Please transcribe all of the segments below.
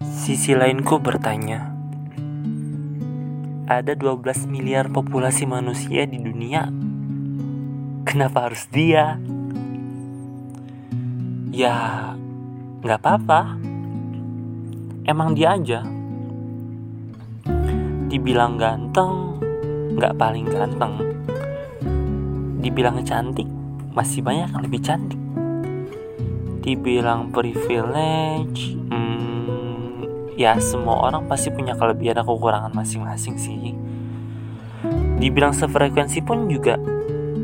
Sisi lainku bertanya, ada 12 miliar populasi manusia di dunia. Kenapa harus dia? Ya, nggak apa-apa. Emang dia aja. Dibilang ganteng, nggak paling ganteng. Dibilang cantik, masih banyak yang lebih cantik. Dibilang privilege, hmm, ya semua orang pasti punya kelebihan dan kekurangan masing-masing sih. Dibilang sefrekuensi pun juga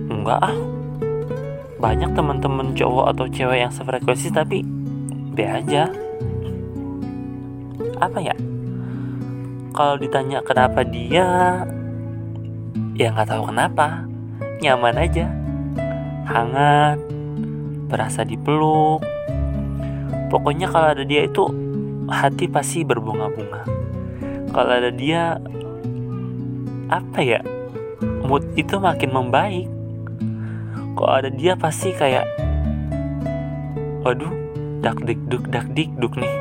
enggak ah. Banyak teman-teman cowok atau cewek yang sefrekuensi tapi be aja. Apa ya? Kalau ditanya kenapa dia, ya nggak tahu kenapa. Nyaman aja, hangat, berasa dipeluk. Pokoknya kalau ada dia itu hati pasti berbunga-bunga. Kalau ada dia, apa ya? Mood itu makin membaik. Kalau ada dia pasti kayak, waduh, dak dik duk dak dik duk nih.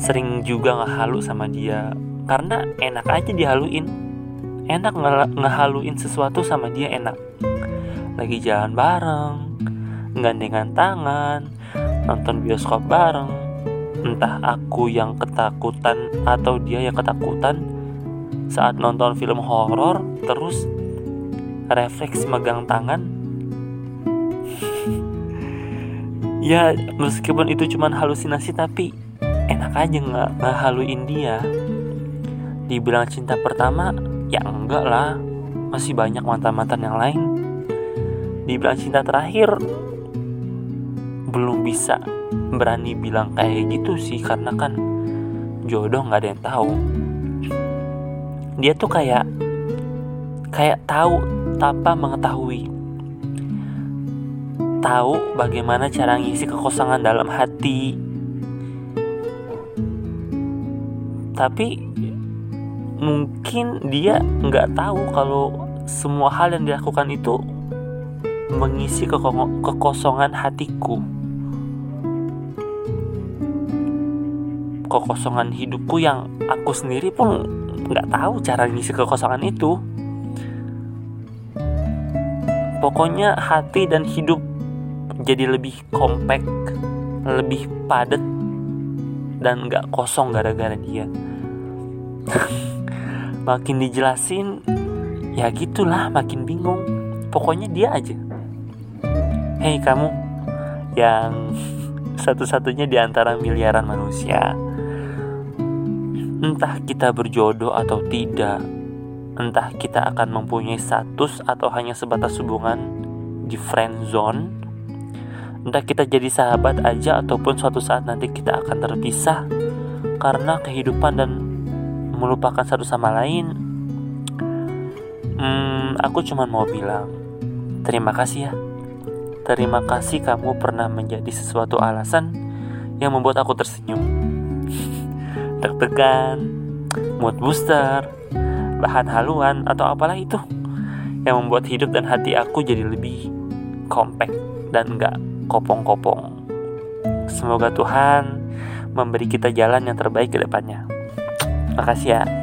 Sering juga ngehalu sama dia karena enak aja dihaluin. Enak nge ngehaluin sesuatu sama dia enak. Lagi jalan bareng, gandengan tangan, nonton bioskop bareng. Entah aku yang ketakutan atau dia yang ketakutan saat nonton film horor terus refleks megang tangan. Ya meskipun itu cuma halusinasi tapi enak aja nggak ngehaluin dia. Dibilang cinta pertama ya enggak lah. Masih banyak mantan-mantan yang lain. Dibilang cinta terakhir belum bisa berani bilang kayak gitu sih karena kan jodoh nggak ada yang tahu. Dia tuh kayak kayak tahu tanpa mengetahui. Tahu bagaimana cara ngisi kekosongan dalam hati. Tapi mungkin dia nggak tahu kalau semua hal yang dilakukan itu mengisi kekosongan hatiku kekosongan hidupku yang aku sendiri pun nggak tahu cara ngisi kekosongan itu. Pokoknya hati dan hidup jadi lebih kompak lebih padat dan nggak kosong gara-gara dia. Makin dijelasin ya gitulah makin bingung. Pokoknya dia aja. Hei kamu yang satu-satunya di antara miliaran manusia entah kita berjodoh atau tidak entah kita akan mempunyai status atau hanya sebatas hubungan di friend zone entah kita jadi sahabat aja ataupun suatu saat nanti kita akan terpisah karena kehidupan dan melupakan satu sama lain. Hmm, aku cuma mau bilang terima kasih ya. Terima kasih kamu pernah menjadi sesuatu alasan yang membuat aku tersenyum deg-degan mood booster bahan haluan atau apalah itu yang membuat hidup dan hati aku jadi lebih kompak dan gak kopong-kopong. Semoga Tuhan memberi kita jalan yang terbaik ke depannya. Makasih ya.